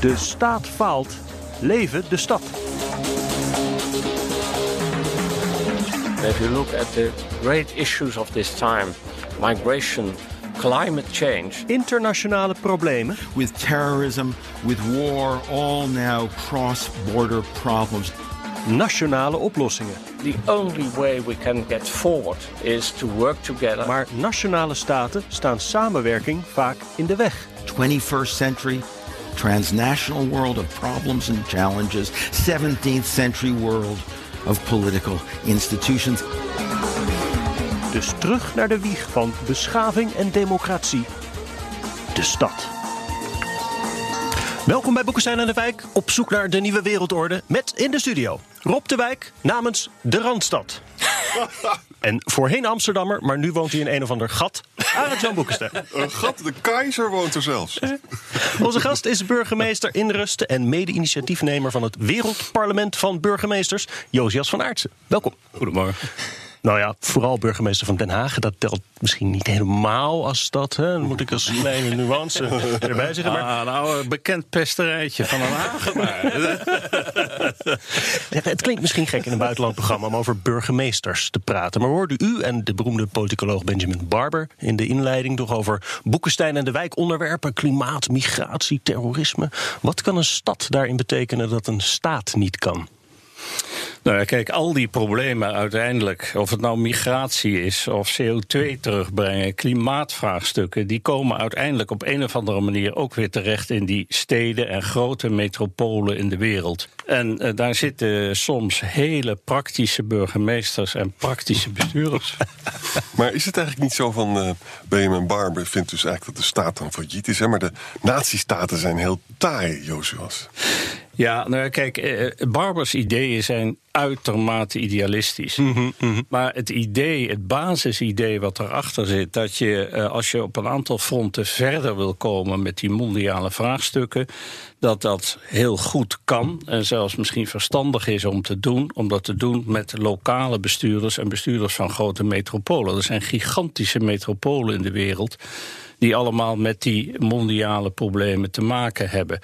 De staat faalt. Leven de stad. If you look at the great issues of this time, migration, climate change, Internationale problemen. with terrorism, with war, all now cross border problems. Nationale oplossingen. the only way we can get forward is to work together. Maar nationale staten staan samenwerking vaak in de weg. 21st century, transnational world of problems and challenges. 17th century world of political institutions. Dus terug naar de wieg van beschaving en democratie. De stad. Welkom bij Boekenstein aan de Wijk, op zoek naar de nieuwe wereldorde. Met in de studio Rob de Wijk namens de Randstad. en voorheen Amsterdammer, maar nu woont hij in een of ander gat. Arend Jan Boekenstein. Een gat, de keizer woont er zelfs. Onze gast is burgemeester in Rusten en mede-initiatiefnemer van het Wereldparlement van Burgemeesters, Josias van Aartsen. Welkom. Goedemorgen. Nou ja, vooral burgemeester van Den Haag. Dat telt misschien niet helemaal als stad. Hè? Dan moet ik als kleine nuance erbij zeggen. Maar Ah, nou, een bekend pesterijtje van een Hagenaar. Ja, Het klinkt misschien gek in een buitenlandprogramma om over burgemeesters te praten. Maar hoorde u en de beroemde politicoloog Benjamin Barber in de inleiding toch over Boekenstein en de wijk onderwerpen: klimaat, migratie, terrorisme. Wat kan een stad daarin betekenen dat een staat niet kan? Nou ja, kijk, al die problemen uiteindelijk, of het nou migratie is of CO2 terugbrengen, klimaatvraagstukken, die komen uiteindelijk op een of andere manier ook weer terecht in die steden en grote metropolen in de wereld. En eh, daar zitten soms hele praktische burgemeesters en praktische bestuurders. Maar is het eigenlijk niet zo van... eh Benjamin Barber vindt dus eigenlijk dat de staat dan failliet is. Hè? Maar de nazistaten zijn heel taai, Josuas. Ja, nou kijk, eh, Barbers ideeën zijn uitermate idealistisch. Maar het idee, het basisidee wat erachter zit, dat je eh, als je op een aantal fronten verder wil komen met die mondiale vraagstukken, dat dat heel goed kan en zelfs misschien verstandig is om te doen, om dat te doen met lokale bestuurders en bestuurders van grote metropolen. Er zijn gigantische metropolen in de wereld die allemaal met die mondiale problemen te maken hebben.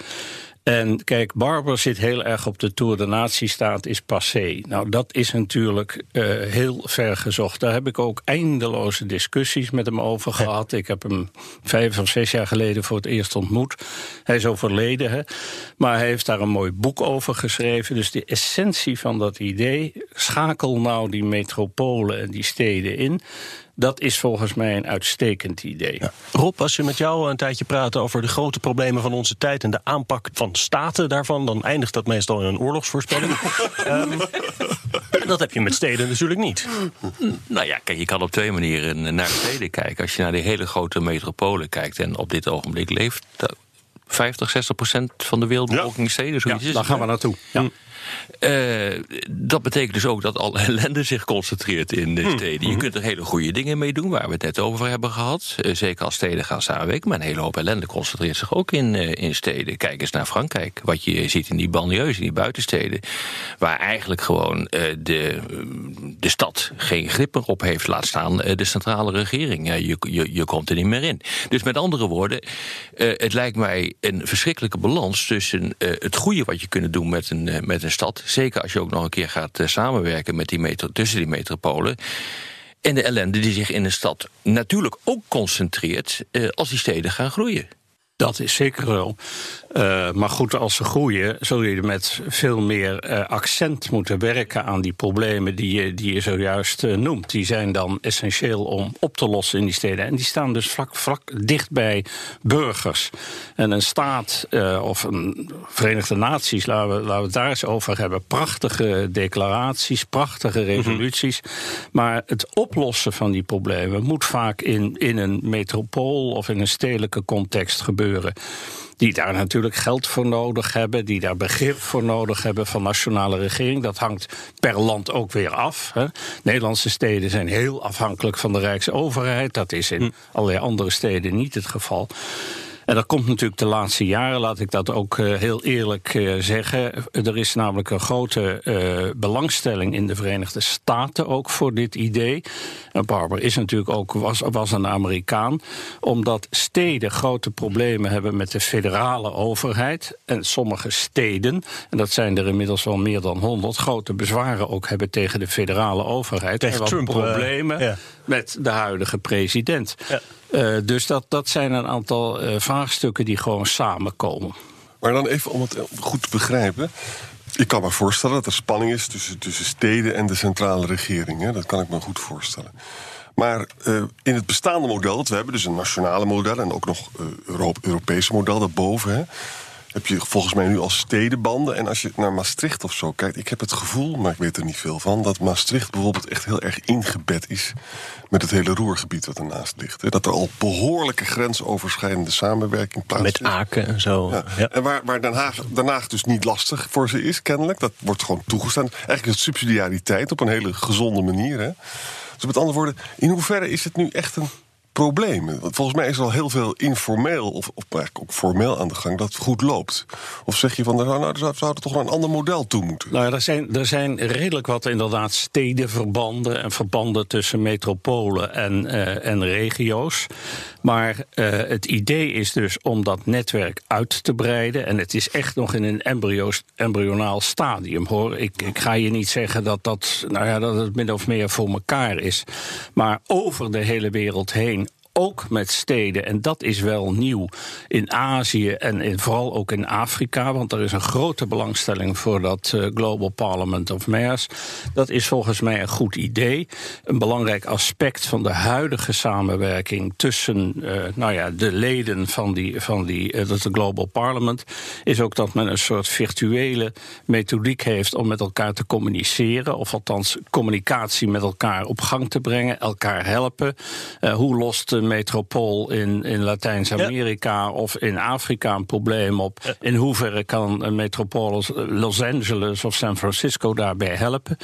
En kijk, Barber zit heel erg op de Tour de Nazistaat is passé. Nou, dat is natuurlijk eh, heel ver gezocht. Daar heb ik ook eindeloze discussies met hem over gehad. Ik heb hem vijf of zes jaar geleden voor het eerst ontmoet. Hij is overleden, hè? maar hij heeft daar een mooi boek over geschreven. Dus de essentie van dat idee, schakel nou die metropolen en die steden in... Dat is volgens mij een uitstekend idee. Rob, als je met jou een tijdje praat over de grote problemen van onze tijd en de aanpak van staten daarvan, dan eindigt dat meestal in een oorlogsvoorspelling. Ehm, dat heb je met steden natuurlijk niet. Nou ja, kijk, je kan op twee manieren naar steden kijken. Als je naar die hele grote metropolen kijkt en op dit ogenblik leeft. eh, 50, 60 procent van de wereldbevolking in steden. Ja, Zoiets is daar gaan we naartoe. Ja. Eh, dat betekent dus ook dat alle ellende zich concentreert in de steden. Je kunt er hele goede dingen mee doen, waar we het net over hebben gehad. Eh, zeker als steden gaan samenwerken. Maar een hele hoop ellende concentreert zich ook in, eh, in steden. Kijk eens naar Frankrijk. Wat je ziet in die banlieues, in die buitensteden. Waar eigenlijk gewoon de, de stad geen grip meer op heeft. Laat staan de centrale regering. Je, je, je komt er niet meer in. Dus met andere woorden, het lijkt mij een verschrikkelijke balans tussen het goede wat je kunt doen met een, met een stad. Zeker als je ook nog een keer gaat eh, samenwerken met die metro, tussen die metropolen. En de ellende die zich in een stad natuurlijk ook concentreert eh, als die steden gaan groeien. Dat is zeker wel. Eh, maar goed, als ze groeien, zul je met veel meer eh, accent moeten werken aan die problemen die je, die je zojuist eh, noemt. Die zijn dan essentieel om op te lossen in die steden. En die staan dus vlak, vlak dicht bij burgers. En een staat of een Verenigde Naties, laten we, laten we het daar eens over hebben. Prachtige declaraties, prachtige resoluties. Maar het oplossen van die problemen moet vaak in, in een metropool of in een stedelijke context gebeuren. Die daar natuurlijk geld voor nodig hebben, die daar begrip voor nodig hebben van nationale regering. Dat hangt per land ook weer af. Hè. Nederlandse steden zijn heel afhankelijk van de Rijksoverheid. Dat is in allerlei andere steden niet het geval. En dat komt natuurlijk de laatste jaren, laat ik dat ook uh, heel eerlijk uh, zeggen. Er is namelijk een grote uh, belangstelling in de Verenigde Staten ook voor dit idee. En Barber is natuurlijk ook, was, was een Amerikaan. Omdat steden grote problemen hebben met de federale overheid. En sommige steden, en dat zijn er inmiddels wel meer dan honderd, grote bezwaren ook hebben tegen de federale overheid. Tegen en Trump, problemen met de huidige president. Ja. Uh, dus dat, dat zijn een aantal uh, vraagstukken die gewoon samenkomen. Maar dan even om het goed te begrijpen. Ik kan me voorstellen dat er spanning is tussen, tussen steden en de centrale regering. Hè? Dat kan ik me goed voorstellen. Maar in het bestaande model dat we hebben, dus een nationale model en ook nog uh, Europese model daarboven. Hè? Heb je volgens mij nu al stedenbanden. En als je naar Maastricht of zo kijkt, ik heb het gevoel, maar ik weet er niet veel van, dat Maastricht bijvoorbeeld echt heel erg ingebed is met het hele roergebied wat ernaast ligt. Dat er al behoorlijke grensoverschrijdende samenwerking plaatsvindt. Met Aken en zo. Ja. Ja. En waar, waar Den, Haag, Den Haag dus niet lastig voor ze is, kennelijk. Dat wordt gewoon toegestaan. Eigenlijk is subsidiariteit op een hele gezonde manier. Hè? Dus met andere woorden, in hoeverre is het nu echt een problemen? Want volgens mij is er al heel veel informeel, of, of eigenlijk ook formeel aan de gang, dat goed loopt. Of zeg je van, nou, nou zou, toch een ander model toe moeten? Nou, er zijn, er zijn redelijk wat inderdaad stedenverbanden en verbanden tussen metropolen en, uh, en regio's. Maar uh, het idee is dus om dat netwerk uit te breiden. En het is echt nog in een embryo's, embryonaal stadium hoor. Ik, ik ga je niet zeggen dat, dat, nou ja, dat het min of meer voor elkaar is. Maar over de hele wereld heen ook met steden. En dat is wel nieuw in Azië en vooral ook in Afrika. Want er is een grote belangstelling voor dat uh, Global Parliament of Mayors. Dat is volgens mij een goed idee. Een belangrijk aspect van de huidige samenwerking tussen uh, nou ja, de leden van die, van die uh, Global Parliament. Is ook dat men een soort virtuele methodiek heeft om met elkaar te communiceren. Of althans communicatie met elkaar op gang te brengen. Elkaar helpen. hoe lost metropool in, in Latijns-Amerika ja. of in Afrika een probleem op. Ja. In hoeverre kan een metropool als Los Angeles of San Francisco daarbij helpen?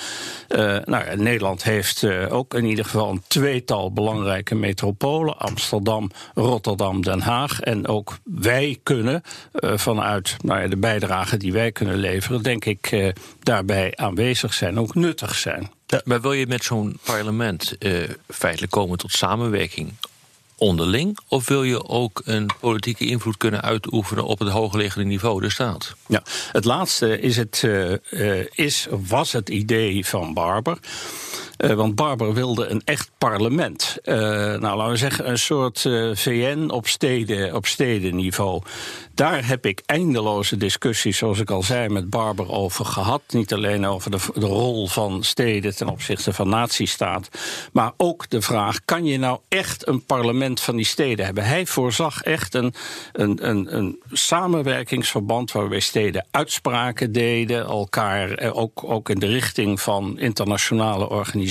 Uh, nou, Nederland heeft uh, ook in ieder geval een tweetal belangrijke metropolen: Amsterdam, Rotterdam, Den Haag. En ook wij kunnen uh, vanuit nou ja, de bijdrage die wij kunnen leveren, denk ik, daarbij aanwezig zijn, ook nuttig zijn. Ja, maar wil je met zo'n parlement feitelijk komen tot samenwerking onderling? Of wil je ook een politieke invloed kunnen uitoefenen op het hoogliggende niveau, de staat? Ja, het laatste is het, uh, uh, is, was het idee van Barber. Uh, want Barber wilde een echt parlement. Uh, nou, laten we zeggen, een soort uh, VN op, steden, op stedenniveau. Daar heb ik eindeloze discussies, zoals ik al zei, met Barber over gehad. Niet alleen over de, de rol van steden ten opzichte van nazistaat. Maar ook de vraag: kan je nou echt een parlement van die steden hebben? Hij voorzag echt een, een, een, een samenwerkingsverband waarbij steden uitspraken deden, elkaar ook, ook in de richting van internationale organisaties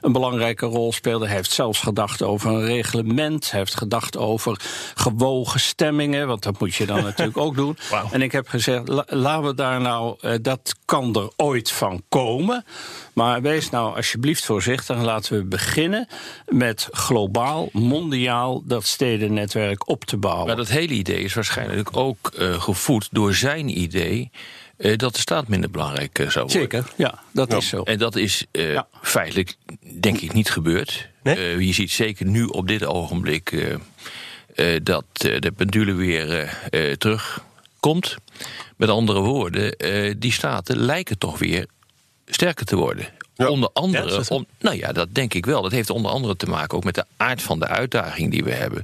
een belangrijke rol speelden. Hij heeft zelfs gedacht over een reglement. Hij heeft gedacht over gewogen stemmingen, want dat moet je dan natuurlijk ook doen. Wow. En ik heb gezegd, la, laten we daar nou, uh, dat kan er ooit van komen. Maar wees nou alsjeblieft voorzichtig en laten we beginnen met globaal, mondiaal dat stedennetwerk op te bouwen. Maar dat hele idee is waarschijnlijk ook uh, gevoed door zijn idee. Uh, dat de staat minder belangrijk uh, zou worden. Zeker, ja, dat ja. is zo. En dat is uh, ja. feitelijk, denk ik, niet gebeurd. Nee? je ziet zeker nu op dit ogenblik dat de pendule weer terugkomt. Met andere woorden, die staten lijken toch weer sterker te worden. Ja. Onder andere, ja, om, nou ja, dat denk ik wel. Dat heeft onder andere te maken ook met de aard van de uitdaging die we hebben.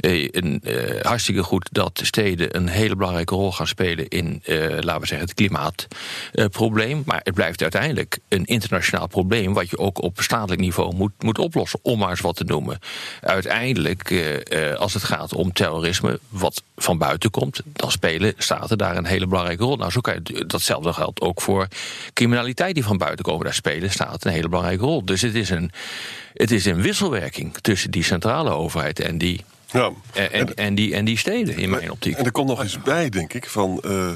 Een, uh, hartstikke goed dat steden een hele belangrijke rol gaan spelen in, uh, laten we zeggen, het klimaatprobleem. maar het blijft uiteindelijk een internationaal probleem wat je ook op statelijk niveau moet, moet oplossen, om maar eens wat te noemen. Uiteindelijk, als het gaat om terrorisme, wat van buiten komt, dan spelen staten daar een hele belangrijke rol. Nou, zo kan je, datzelfde geldt ook voor criminaliteit die van buiten komen, daar spelen staat een hele belangrijke rol. Dus het is een, het is een wisselwerking tussen die centrale overheid en die Ja. En, en, en die, en die steden, in mijn optiek. En er komt nog eens bij, denk ik, van... eh,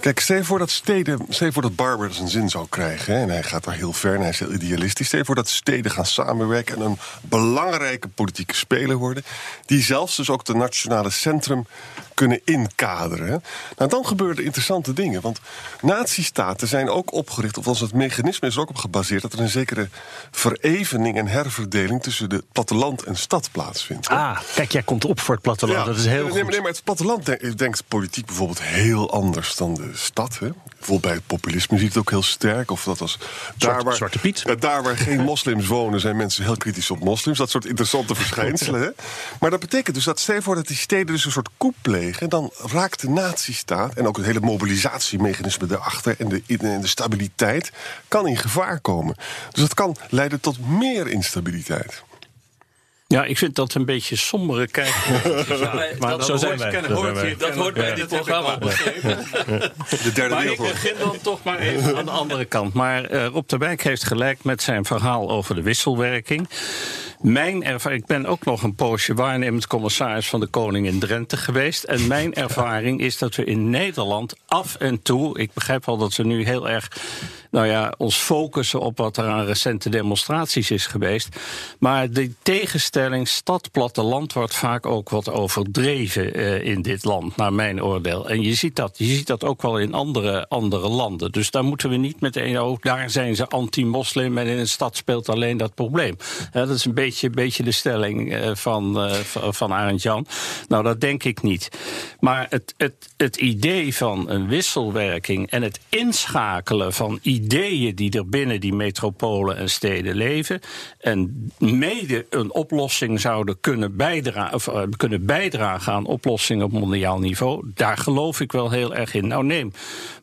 kijk, stel je voor dat steden... Stel je voor dat Barber zijn zin zou krijgen... Hè, en hij gaat daar heel ver en hij is heel idealistisch. Stel je voor dat steden gaan samenwerken... en een belangrijke politieke speler worden... die zelfs dus ook de nationale centrum kunnen inkaderen. Nou, dan gebeuren er interessante dingen. Want nazistaten zijn ook opgericht... of als het mechanisme is er ook op gebaseerd... dat er een zekere verevening en herverdeling... tussen de platteland en stad plaatsvindt. hè. Ah, kijk, jij komt op voor het platteland. Ja, Dat is heel nee, goed. maar, nee, maar het platteland denkt, denkt politiek bijvoorbeeld heel anders dan de stad. Hè? Bijvoorbeeld bij het populisme zie het ook heel sterk. Of dat was daar waar, Zwarte Piet. Daar waar geen moslims wonen, zijn mensen heel kritisch op moslims. Dat soort interessante verschijnselen. Hè? Maar dat betekent dus dat stel je voor dat die steden dus een soort koep plegen, dan raakt de nazistaat en ook het hele mobilisatiemechanisme daarachter en de, en de stabiliteit kan in gevaar komen. Dus dat kan leiden tot meer instabiliteit. Ja, ik vind dat een beetje sombere kijk. maar dat zo hoort- wij. hoort- zijn wij. dat hoort bij dit programma. De derde Maar ik begin dan toch maar even aan de andere kant. Maar eh, Rob de Wijk heeft gelijk met zijn verhaal over de wisselwerking. Mijn ervaring, ik ben ook nog een poosje waarnemend commissaris van de Koning in Drenthe geweest. En mijn ervaring is dat we in Nederland af en toe, ik begrijp wel dat we nu heel erg nou ja, ons focussen op wat er aan recente demonstraties is geweest. Maar de tegenstelling stad-platteland wordt vaak ook wat overdreven eh, in dit land, naar mijn oordeel. En je ziet dat, je ziet dat ook wel in andere, andere landen. Dus daar moeten we niet meteen, oh, daar zijn ze anti-moslim en in een stad speelt alleen dat probleem. Dat is een beetje, beetje de stelling eh, van, eh, van- Arend Jan. Nou, dat denk ik niet. Maar het, het, het idee van een wisselwerking en het inschakelen van ideeën die er binnen die metropolen en steden leven. en mede een oplossing zouden kunnen bijdragen, of, eh, kunnen bijdragen aan oplossingen op mondiaal niveau. daar geloof ik wel heel erg in. Nou, neem.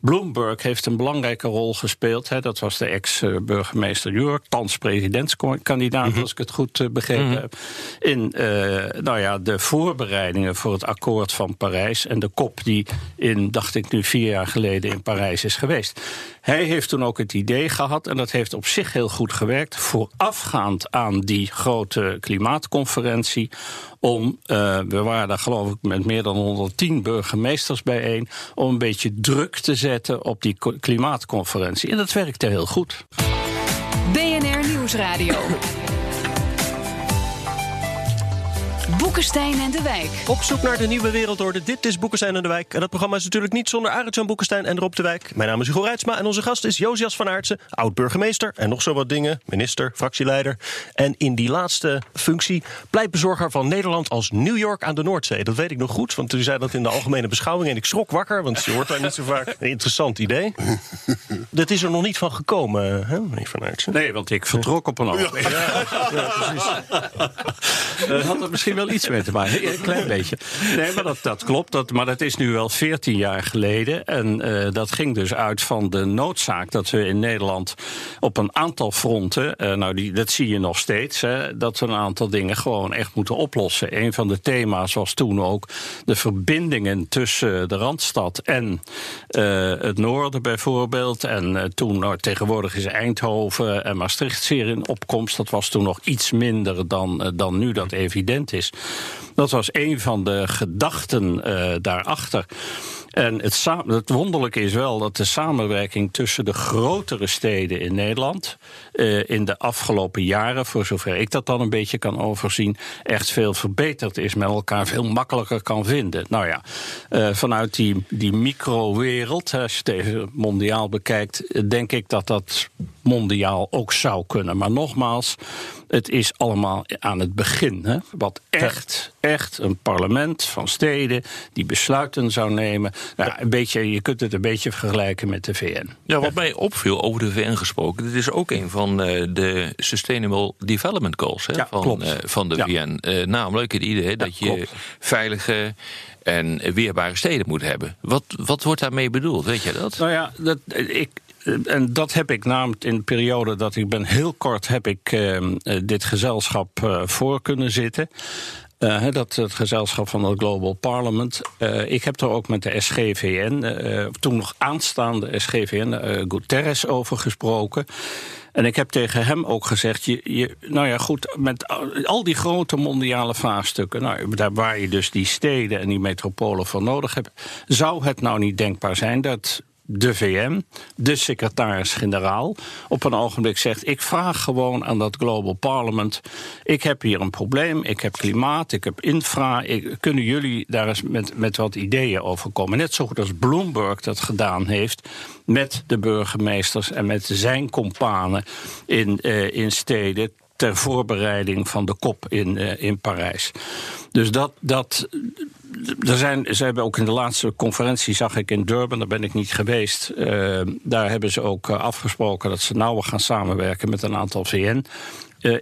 Bloomberg heeft een belangrijke rol gespeeld. Hè, dat was de ex-burgemeester New York, thans presidentskandidaat, als ik het goed begrepen heb. In eh, nou ja, de voorbereidingen voor het akkoord van Parijs. En de kop die in, dacht ik nu, vier jaar geleden in Parijs is geweest. Hij heeft toen ook het idee gehad, en dat heeft op zich heel goed gewerkt, voorafgaand aan die grote klimaatconferentie. Om, eh, we waren daar geloof ik met meer dan 110 burgemeesters bijeen, om een beetje druk te zetten op die klimaatconferentie. En dat werkte heel goed. BNR Nieuwsradio. Boekenstein en de Wijk. Op zoek naar de nieuwe wereldorde. Dit is Boekenstein en de Wijk. En dat programma is natuurlijk niet zonder Arend-Jan Boekenstein en Rob de Wijk. Mijn naam is Hugo Reitsma en onze gast is Josias van Aartsen, oud-burgemeester en nog zo wat dingen, minister, fractieleider. En in die laatste functie pleitbezorger van Nederland als New York aan de Noordzee. Dat weet ik nog goed, want u zei dat in de algemene beschouwing en ik schrok wakker, want je hoort daar niet zo vaak. Een interessant idee. Dat is er nog niet van gekomen, hè, meneer van Aartsen? Nee, want ik vertrok op een ogenblik. Daar had er misschien wel iets mee te maken. Een klein beetje. Nee, maar dat, dat klopt. Dat, maar dat is nu wel 14 jaar geleden. En eh, dat ging dus uit van de noodzaak dat we in Nederland op een aantal fronten. eh, nou, die, dat zie je nog steeds. Hè, dat we een aantal dingen gewoon echt moeten oplossen. Een van de thema's was toen ook de verbindingen tussen de randstad en eh, het noorden bijvoorbeeld. En toen, nou, tegenwoordig is Eindhoven en Maastricht zeer in opkomst. Dat was toen nog iets minder dan, dan nu dat evident is. Dat was een van de gedachten eh, daarachter. En het, het wonderlijke is wel dat de samenwerking tussen de grotere steden in Nederland eh, in de afgelopen jaren, voor zover ik dat dan een beetje kan overzien, echt veel verbeterd is, met elkaar veel makkelijker kan vinden. Nou ja, eh, vanuit die, die microwereld, als je het even mondiaal bekijkt, denk ik dat dat mondiaal ook zou kunnen. Maar nogmaals, het is allemaal aan het begin. Hè? Wat echt, echt een parlement van steden die besluiten zou nemen. Nou, een beetje, je kunt het een beetje vergelijken met de VN. Ja, wat mij opviel over de VN gesproken, dit is ook een van eh, de Sustainable Development Goals hè, Ja, van, klopt. eh, van de Ja. VN. Eh, namelijk het idee dat je klopt. veilige en weerbare steden moet hebben. Wat, wat wordt daarmee bedoeld? Weet je dat? Nou ja, dat, ik, en dat heb ik namelijk in de periode dat ik ben heel kort heb ik eh, eh, dit gezelschap eh, voor kunnen zitten. Dat het gezelschap van het Global Parliament. Ik heb er ook met de SGVN, toen nog aanstaande SGVN, Guterres over gesproken. En ik heb tegen hem ook gezegd: je, je, nou ja, goed, met al die grote mondiale vraagstukken, nou, daar waar je dus die steden en die metropolen voor nodig hebt, zou het nou niet denkbaar zijn dat de VN, de secretaris-generaal, op een ogenblik zegt: Ik vraag gewoon aan dat Global Parliament. Ik heb hier een probleem, ik heb klimaat, ik heb infra. Kunnen jullie daar eens met, met wat ideeën over komen? Net zo goed als Bloomberg dat gedaan heeft met de burgemeesters en met zijn companen in, uh, in steden ter voorbereiding van de kop in, uh, in Parijs. Dus dat, dat, er zijn, ze hebben ook in de laatste conferentie, zag ik in Durban, daar ben ik niet geweest. Uh, daar hebben ze ook afgesproken dat ze nauwer gaan samenwerken met een aantal VN.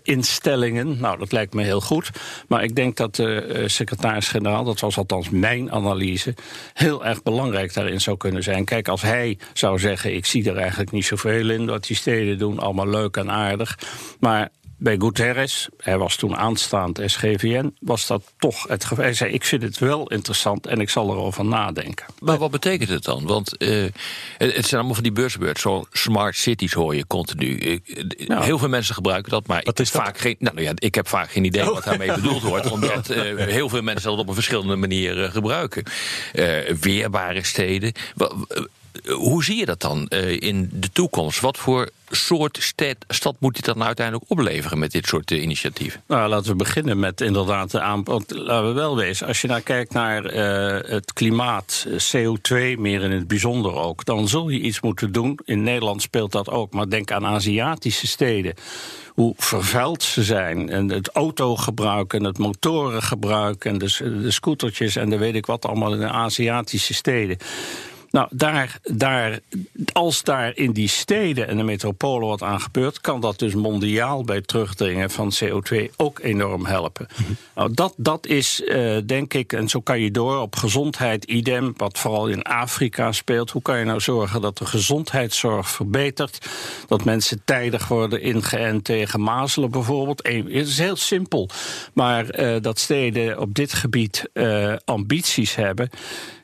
Instellingen. Nou, dat lijkt me heel goed. Maar ik denk dat de secretaris-generaal, dat was althans mijn analyse, heel erg belangrijk daarin zou kunnen zijn. Kijk, als hij zou zeggen: Ik zie er eigenlijk niet zoveel in wat die steden doen, allemaal leuk en aardig. Maar bij Guterres, hij was toen aanstaand SGVN, was dat toch het geval. Hij zei: Ik vind het wel interessant en ik zal erover nadenken. Maar wat betekent het dan? Want uh, het zijn allemaal van die buzzwords, zo smart cities hoor je continu. Nou, heel veel mensen gebruiken dat, maar ik, vaak dat? Geen, nou, ja, ik heb vaak geen idee oh. wat daarmee bedoeld wordt, omdat uh, heel veel mensen dat op een verschillende manier uh, gebruiken. weerbare steden. Hoe zie je dat dan in de toekomst? Wat voor soort stad, stad moet dit dan uiteindelijk opleveren met dit soort uh, initiatieven? Nou, laten we beginnen met inderdaad de aanpak. Laten we wel wezen, als je nou kijkt naar uh, het klimaat, eh, CO2 meer in het bijzonder ook, dan zul je iets moeten doen. In Nederland speelt dat ook, maar denk aan Aziatische steden hoe vervuild ze zijn. En het autogebruik en het motorengebruik en de, de scootertjes en de weet ik wat allemaal in de Aziatische steden. Nou, daar, daar, als daar in die steden en de metropolen wat aan gebeurt, kan dat dus mondiaal bij terugdringen van CO2 ook enorm helpen. Nou, dat, dat is uh, denk ik, en zo kan je door op gezondheid, idem, wat vooral in Afrika speelt. Hoe kan je nou zorgen dat de gezondheidszorg verbetert? Dat mensen tijdig worden ingeënt tegen mazelen bijvoorbeeld. Het is heel simpel, maar uh, dat steden op dit gebied uh, ambities hebben.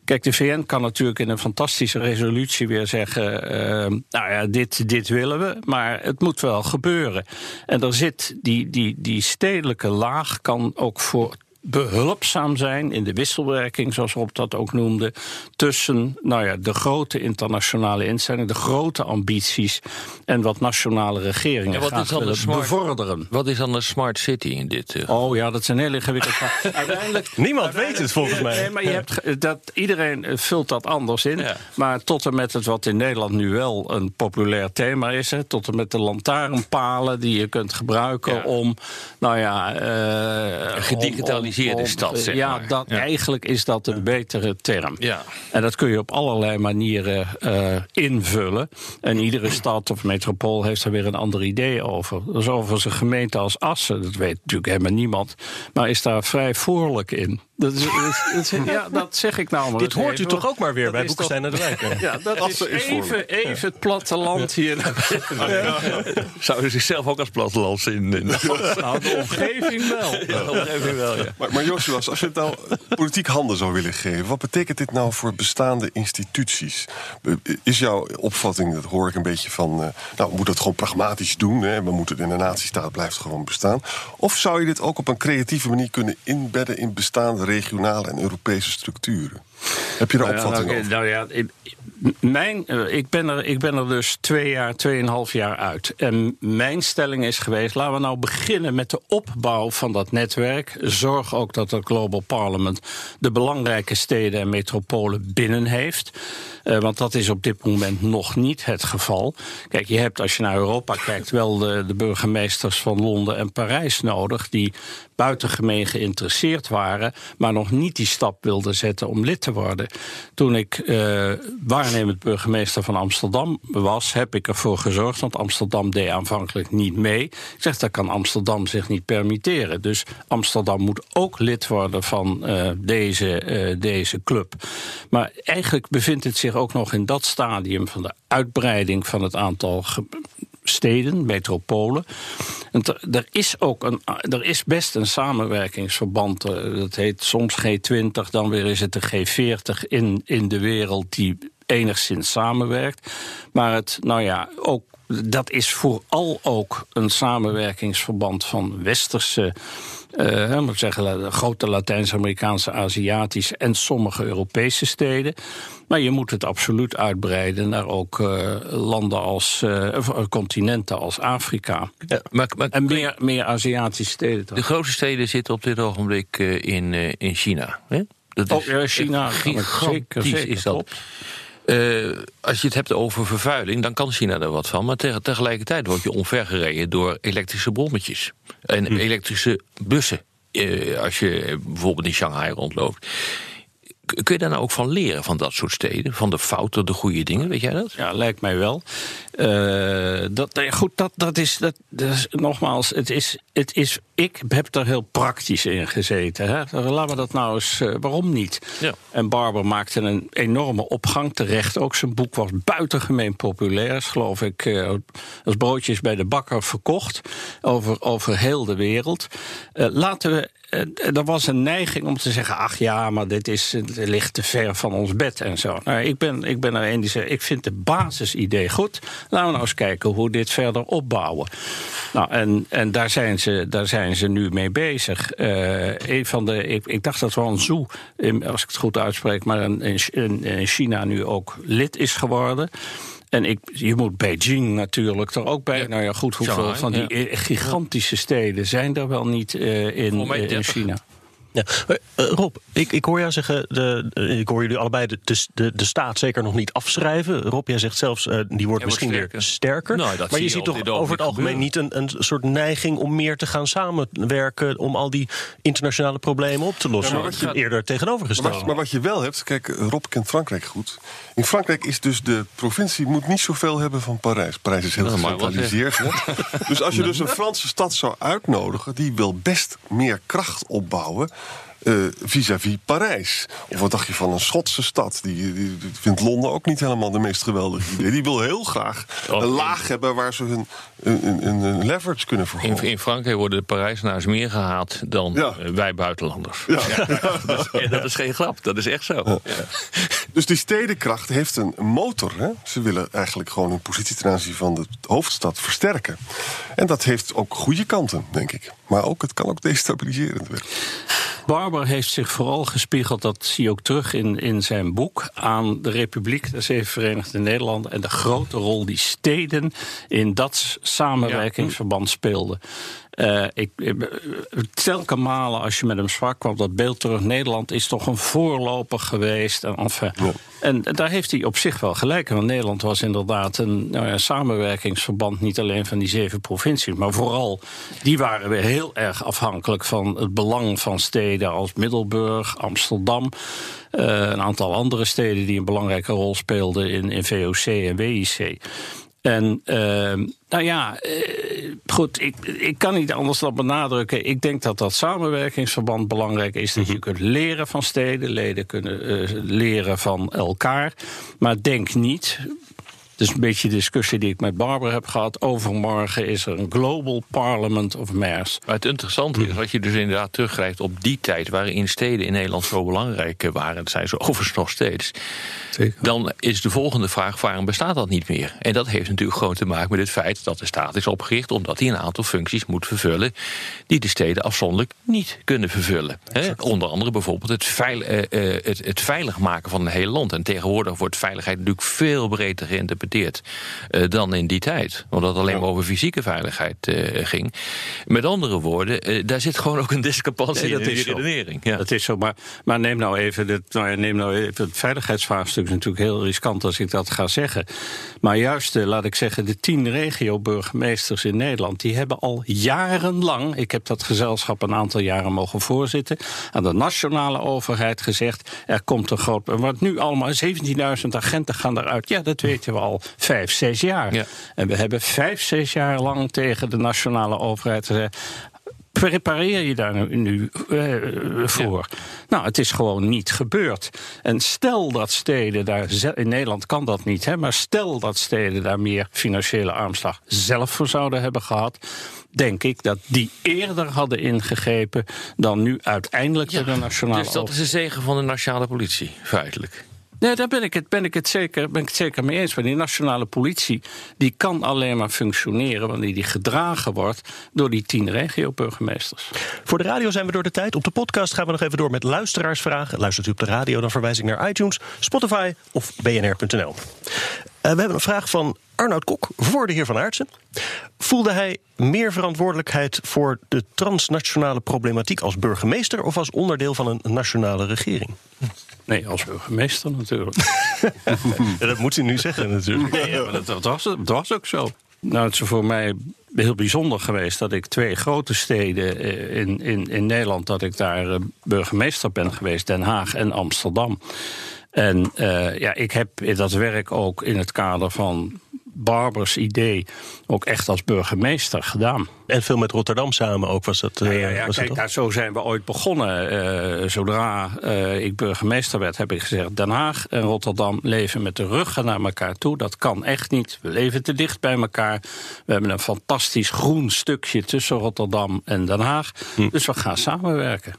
Kijk, de VN kan natuurlijk in een fantastische resolutie weer zeggen: uh, nou ja, dit, dit willen we, maar het moet wel gebeuren. En er zit die, die, die stedelijke laag kan ook voor behulpzaam zijn in de wisselwerking, zoals Rob dat ook noemde, tussen nou ja, de grote internationale instellingen, de grote ambities en wat nationale regeringen wat graag willen smart, bevorderen. Wat is dan een smart city in dit? Uh... Oh ja, dat is een heel ingewikkeld. uiteindelijk, Niemand weet het volgens mij. Nee, maar je hebt dat, iedereen vult dat anders in. Ja. Maar tot en met het wat in Nederland nu wel een populair thema is, hè, tot en met de lantaarnpalen die je kunt gebruiken ja. om, nou ja, uh, gedigitaliseerd georganiseerde stad. Zeg ja, maar. Dat, ja, eigenlijk is dat een betere term. Ja. En dat kun je op allerlei manieren uh, invullen. En iedere stad of metropool heeft er weer een ander idee over. Dus overigens een gemeente als Assen, dat weet natuurlijk helemaal niemand, maar is daar vrij voorlijk in. Dat, is, dat, is, ja, dat zeg ik nou maar. Dit hoort u toch ook maar weer bij Boekenstein en de Wijk? Ja, dat is even, even het platteland hier. Ja. Zouden ze zichzelf ook als platteland zien? Nou, de omgeving wel. De omgeving wel, ja. Maar, maar Joshua, als je het nou politiek handen zou willen geven... wat betekent dit nou voor bestaande instituties? Is jouw opvatting, dat hoor ik een beetje van... Uh, nou, we moeten het gewoon pragmatisch doen. Hè? We moeten in de natiestaat blijft gewoon bestaan. Of zou je dit ook op een creatieve manier kunnen inbedden... in bestaande regionale en Europese structuren. Heb je daar opvatting nou, over? Nou ja, mijn, ik, ben er, ik ben er dus twee jaar, tweeënhalf jaar uit. En mijn stelling is geweest: laten we nou beginnen met de opbouw van dat netwerk. Zorg ook dat het Global Parliament de belangrijke steden en metropolen binnen heeft. Uh, want dat is op dit moment nog niet het geval. Kijk, je hebt als je naar Europa kijkt wel de, de burgemeesters van Londen en Parijs nodig. die buitengemeen geïnteresseerd waren. maar nog niet die stap wilden zetten om lid te worden. Toen ik uh, waarnemend burgemeester van Amsterdam was, heb ik ervoor gezorgd. Want Amsterdam deed aanvankelijk niet mee. Ik zeg, dat kan Amsterdam zich niet permitteren. Dus Amsterdam moet ook lid worden van uh, deze, uh, deze club. Maar eigenlijk bevindt het zich ook nog in dat stadium van de uitbreiding van het aantal steden, metropolen. Er- er is ook een, er is best een samenwerkingsverband. eh, Dat heet soms G20, dan weer is het de G40 in, in de wereld die enigszins samenwerkt. Maar het, nou ja, ook dat is vooral ook een samenwerkingsverband van westerse, hè, moet ik zeggen, grote Latijns-Amerikaanse, Aziatische en sommige Europese steden. Maar je moet het absoluut uitbreiden naar ook eh, landen als eh, continenten als Afrika. Ja, maar, maar En meer, meer Aziatische steden. de grootste steden zitten op dit ogenblik in, in China. Hè? Dat Oh, ja, China, echt kan ik zeker, gigantisch zeker, is dat. klopt. Eh, als je het hebt over vervuiling, dan kan China er wat van. Maar teg- tegelijkertijd word je omvergereden door elektrische bommetjes. En Hm. elektrische bussen. Eh, als je bijvoorbeeld in Shanghai rondloopt. Kun je daar nou ook van leren, van dat soort steden? Van de fouten, de goede dingen, weet jij dat? Ja, lijkt mij wel. Eh, dat, nee, goed, dat, dat, is, dat, dat is nogmaals, het is, het is, ik heb er heel praktisch in gezeten. Hè? Laten we dat nou eens, eh, waarom niet? Ja. En Barber maakte een enorme opgang terecht. Ook zijn boek was buitengemeen populair, is, geloof ik, eh, als broodjes bij de bakker verkocht. Over, over heel de wereld. Laten we. Eh, Er was een neiging om te zeggen: ach ja, maar dit is, ligt te ver van ons bed en zo. Nou, ik, ben, ik ben er een die zegt: ik vind het basisidee goed. Laten we nou eens kijken hoe dit verder opbouwen. Nou, en, en daar, zijn ze, daar zijn ze nu mee bezig. Eh, een van de, ik, ik dacht dat Wan Zhu, in- als ik het goed uitspreek, maar in, in China nu ook lid is geworden. En ik, je moet Beijing natuurlijk er ook bij. Ja. Nou ja, goed, hoeveel Shanghai, van die ja. gigantische steden zijn er wel niet eh, in, eh, in 30. China? Ja. Eh, eh, Rob, ik, ik hoor jou zeggen, de, eh, ik hoor jullie allebei de, de, de, de staat zeker nog niet afschrijven. Rob, jij zegt zelfs, eh, die wordt misschien sterker. weer sterker. Nou, maar zie je je ziet toch over het algemeen niet een, een soort neiging om meer te gaan samenwerken om al die internationale problemen op te lossen. Ja, maar wat je- Eerder Maar tegenovergesteld. wat, maar wat je wel hebt, kijk, Rob kent Frankrijk goed. In Frankrijk is dus de provincie moet niet zoveel hebben van Parijs. Parijs is heel gecentraliseerd. Dus als je dus een Franse stad zou uitnodigen, die wil best meer kracht opbouwen. Eh, vis-à-vis Parijs. Of wat dacht je van een Schotse stad? Die, die, die vindt Londen ook niet helemaal de meest geweldige idee. Die wil heel graag een laag hebben waar ze hun een, een, een- een leverage kunnen In, verhogen. in Frankrijk worden de Parijzenaars meer gehaat dan Ja. eh, wij buitenlanders. Ja. En dat is geen grap, dat is echt zo. Dus die stedenkracht heeft een motor. Hè? Ze willen eigenlijk gewoon hun positie ten aanzien van de hoofdstad versterken. En dat heeft ook goede kanten, denk ik. Maar ook, het kan ook destabiliserend werken. Barber heeft zich vooral gespiegeld, dat zie je ook terug in, in zijn boek, aan de Republiek der Zeven Verenigde Nederlanden en de grote rol die steden in dat samenwerkingsverband speelden. Eh, ik, telke malen als je met hem sprak kwam dat beeld terug. Nederland is toch een voorloper geweest. En, enfin, en daar heeft hij op zich wel gelijk. in, Want Nederland was inderdaad een nou ja, samenwerkingsverband. Niet alleen van die zeven provincies. Maar vooral, die waren weer heel erg afhankelijk van het belang van steden als Middelburg, Amsterdam. eh, een aantal andere steden die een belangrijke rol speelden in, in VOC en WIC. En ehm, nou ja, eh, goed, ik, ik kan niet anders dan benadrukken. Ik denk dat dat samenwerkingsverband belangrijk is. Dat je kunt leren van steden, leden kunnen eh, leren van elkaar. Maar denk niet. Dus een beetje de discussie die ik met Barbara heb gehad. Overmorgen is er een Global Parliament of Mayors. Maar het interessante is, als je dus inderdaad teruggrijpt op die tijd waarin steden in Nederland zo belangrijk waren, dat zijn ze overigens nog steeds. Dan is de volgende vraag: waarom bestaat dat niet meer? En dat heeft natuurlijk gewoon te maken met het feit dat de staat is opgericht omdat hij een aantal functies moet vervullen die de steden afzonderlijk niet kunnen vervullen. Hè? Onder andere bijvoorbeeld het, veil, eh, eh, het, het veilig maken van een heel land. En tegenwoordig wordt veiligheid natuurlijk veel breder geïnterpreteerd eh, dan in die tijd, omdat het alleen maar over fysieke veiligheid eh, ging. Met andere woorden, eh, daar zit gewoon ook een discrepantie Nee, in zo. redenering. Ja. Dat is zo, maar, maar neem nou even, dit, nou ja, neem nou even het veiligheidsvraagstuk. is natuurlijk heel riskant als ik dat ga zeggen. Maar juist, laat ik zeggen, de tien regio-burgemeesters in Nederland... die hebben al jarenlang, ik heb dat gezelschap een aantal jaren mogen voorzitten... aan de nationale overheid gezegd, er komt een groot... Wat nu allemaal, 17.000 agenten gaan eruit. Ja, dat weten we al vijf, zes jaar. Ja. En we hebben vijf, zes jaar lang tegen de nationale overheid gezegd prepareer je daar nu, nu eh, voor? Nou, het is gewoon niet gebeurd. En stel dat steden daar, in Nederland kan dat niet, hè, maar stel dat steden daar meer financiële armslag zelf voor zouden hebben gehad. Denk ik dat die eerder hadden ingegrepen dan nu uiteindelijk de nationale dus dat is een zegen van de nationale politie, feitelijk. Nee, daar ben ik het, ben ik het, zeker, ben ik het zeker mee eens. Maar die nationale politie die kan alleen maar functioneren wanneer die gedragen wordt door die tien regio-burgemeesters. Voor de radio zijn we door de tijd. Op de podcast gaan we nog even door met luisteraarsvragen. Luistert u op de radio, dan verwijs ik naar iTunes, Spotify of bnr.nl. Eh, we hebben een vraag van Arnoud Kok voor de heer Van Aartsen. Voelde hij meer verantwoordelijkheid voor de transnationale problematiek als burgemeester of als onderdeel van een nationale regering? Nee, als burgemeester natuurlijk. Ja, dat moet u nu zeggen natuurlijk. Nee, maar dat, dat was, dat was ook zo. Nou, het is voor mij heel bijzonder geweest dat ik twee grote steden eh, in, in, in Nederland, dat ik daar eh, burgemeester ben geweest, Den Haag en Amsterdam. En eh, ja, ik heb dat werk ook in het kader van Barbers idee ook echt als burgemeester gedaan. En veel met Rotterdam samen ook was dat. eh, Ja, ja, was kijk, dat nou, zo zijn we ooit begonnen. Eh, zodra ik burgemeester werd, heb ik gezegd... Den Haag en Rotterdam leven met de ruggen naar elkaar toe. Dat kan echt niet. We leven te dicht bij elkaar. We hebben een fantastisch groen stukje tussen Rotterdam en Den Haag. Hm. Dus we gaan samenwerken.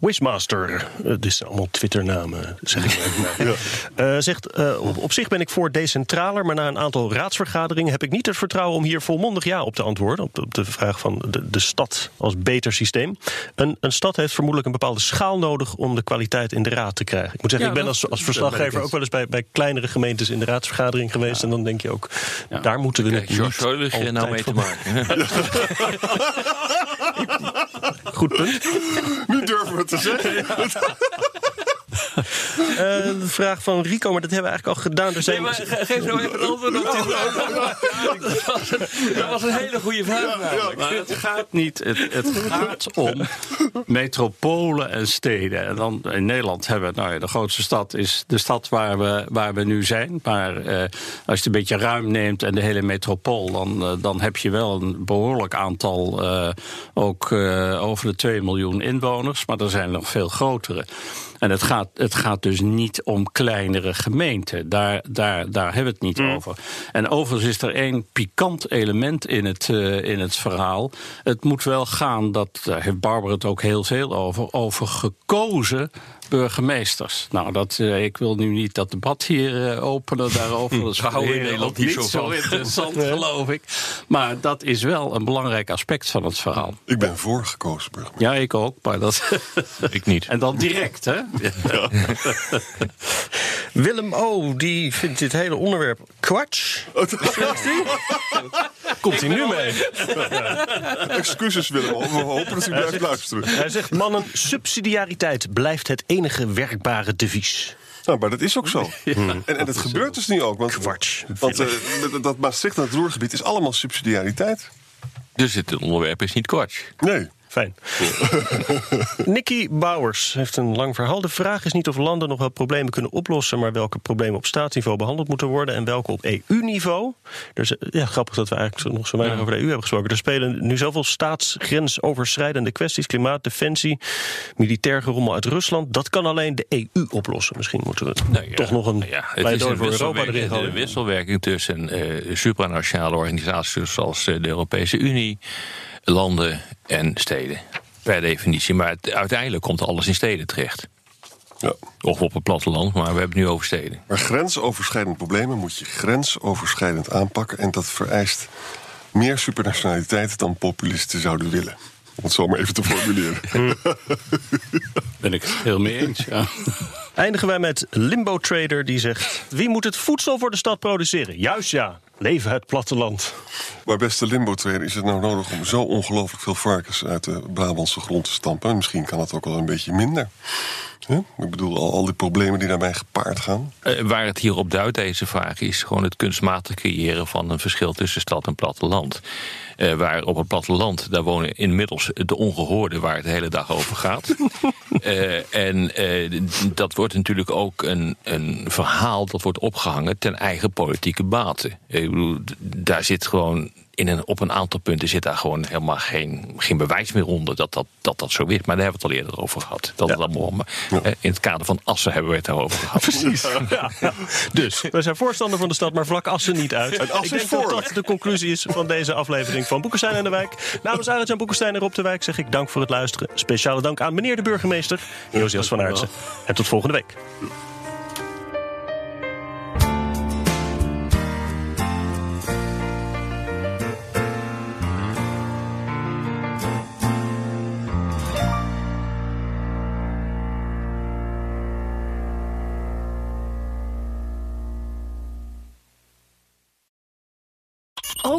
Wishmaster, eh, dit zijn allemaal Twitternamen, zeg ik maar. Eh, zegt, eh, op, op zich ben ik voor decentraler, maar na een aantal raadsvergaderingen heb ik niet het vertrouwen om hier volmondig ja op te antwoorden. Op de, op de vraag van de, de stad als beter systeem. Een, een stad heeft vermoedelijk een bepaalde schaal nodig om de kwaliteit in de raad te krijgen. Ik moet zeggen, Ja, ik ben als, als verslaggever ook wel eens bij, bij kleinere gemeentes in de raadsvergadering geweest. En dan denk je ook, Ja. daar moeten we Kijk, het niet nou mee te maken. Goed punt. Nu durven we het te zeggen. Eh, de vraag van Rico, maar dat hebben we eigenlijk al gedaan. Er zijn, Nee, maar ge- geef nou even het antwoord op die vraag. Dat was een- een hele goede vraag. Maar het gaat niet. Het, het gaat om metropolen en steden. En dan in Nederland hebben we, nou ja, de grootste stad is de stad waar we, waar we nu zijn. Maar eh, als je het een beetje ruim neemt en de hele metropool, dan, eh, dan heb je wel een behoorlijk aantal, eh, ook eh, over de 2 miljoen inwoners. Maar er zijn nog veel grotere. En het gaat, het gaat dus niet om kleinere gemeenten. Daar, daar, daar hebben we het niet over. En overigens is er één pikant element in het, eh, in het verhaal. Het moet wel gaan, dat, daar heeft Barbara het ook heel veel over, over gekozen burgemeesters. Nou, dat, eh, ik wil nu niet dat debat hier eh, openen daarover. Dat is We houden in voor de Nederland niet zo interessant, geloof ik. Maar dat is wel een belangrijk aspect van het verhaal. Ik ben voor gekozen burgemeester. Ja, ik ook, maar dat... Ik niet. en dan direct, hè? Willem O, die vindt dit hele onderwerp kwatsch. Komt hij nu mee? Excuses Willem, we hopen dat u blijft luisteren. Hij zegt, mannen, subsidiariteit blijft het enige werkbare devies. Nou, maar dat is ook zo. En, en dat gebeurt dus nu ook. Want, Kwatsch. want eh, dat- dat Maastricht en het Roergebied is allemaal subsidiariteit. Dus het onderwerp is niet kwats. Nee. Fijn. Nicky Bouwers heeft een lang verhaal. De vraag is niet of landen nog wel problemen kunnen oplossen, maar welke problemen op staatsniveau behandeld moeten worden en welke op EU-niveau. Dus eh, ja, grappig dat we eigenlijk nog zo weinig over de EU hebben gesproken. Er spelen nu zoveel staatsgrensoverschrijdende kwesties: klimaat, defensie, militair gerommel uit Rusland. Dat kan alleen de EU oplossen. Misschien moeten we Nou ja, toch nog een nou ja, het is een voor Europa erin wisselwerking, gooien. een wisselwerking tussen eh, supranationale organisaties zoals eh, de Europese Unie, landen en steden. Per definitie. Maar het- uiteindelijk komt alles in steden terecht. Ja. Of op het platteland, maar we hebben het nu over steden. Maar grensoverschrijdende problemen moet je grensoverschrijdend aanpakken. En dat vereist meer supernationaliteit dan populisten zouden willen. Om het zo maar even te formuleren. Ben ik het heel mee eens, ja. Eindigen wij met Limbo Trader die zegt: Wie moet het voedsel voor de stad produceren? Juist ja, leven het platteland. Maar beste limbo-trainer, is het nou nodig om zo ongelooflijk veel varkens uit de Brabantse grond te stampen? En misschien kan het ook wel een beetje minder. Ik bedoel, al, al die problemen die daarbij gepaard gaan. Eh, waar het hier op duidt, deze vraag, is gewoon het kunstmatig creëren van een verschil tussen stad en platteland. Eh, waar op het platteland, daar wonen inmiddels de ongehoorden waar het de hele dag over gaat. Eh, en dat wordt natuurlijk ook een, een verhaal dat wordt opgehangen ten eigen politieke baten. Ik bedoel, daar zit gewoon in een, op een aantal punten zit daar gewoon helemaal geen, geen bewijs meer onder dat dat, dat dat zo is. Maar daar hebben we het al eerder over gehad. Dat het allemaal, eh, in het kader van Assen hebben we het daarover gehad. Precies. Ja, ja. Dus, we zijn voorstander van de stad, maar vlak Assen niet uit. En Assen Ik denk is dat voor. dat de conclusie is van deze aflevering van Boekenstein en de Wijk. Namens Arend en Boekenstein en Rob de Wijk zeg ik dank voor het luisteren. Speciale dank aan meneer de burgemeester, Josias van Aartsen. En tot volgende week.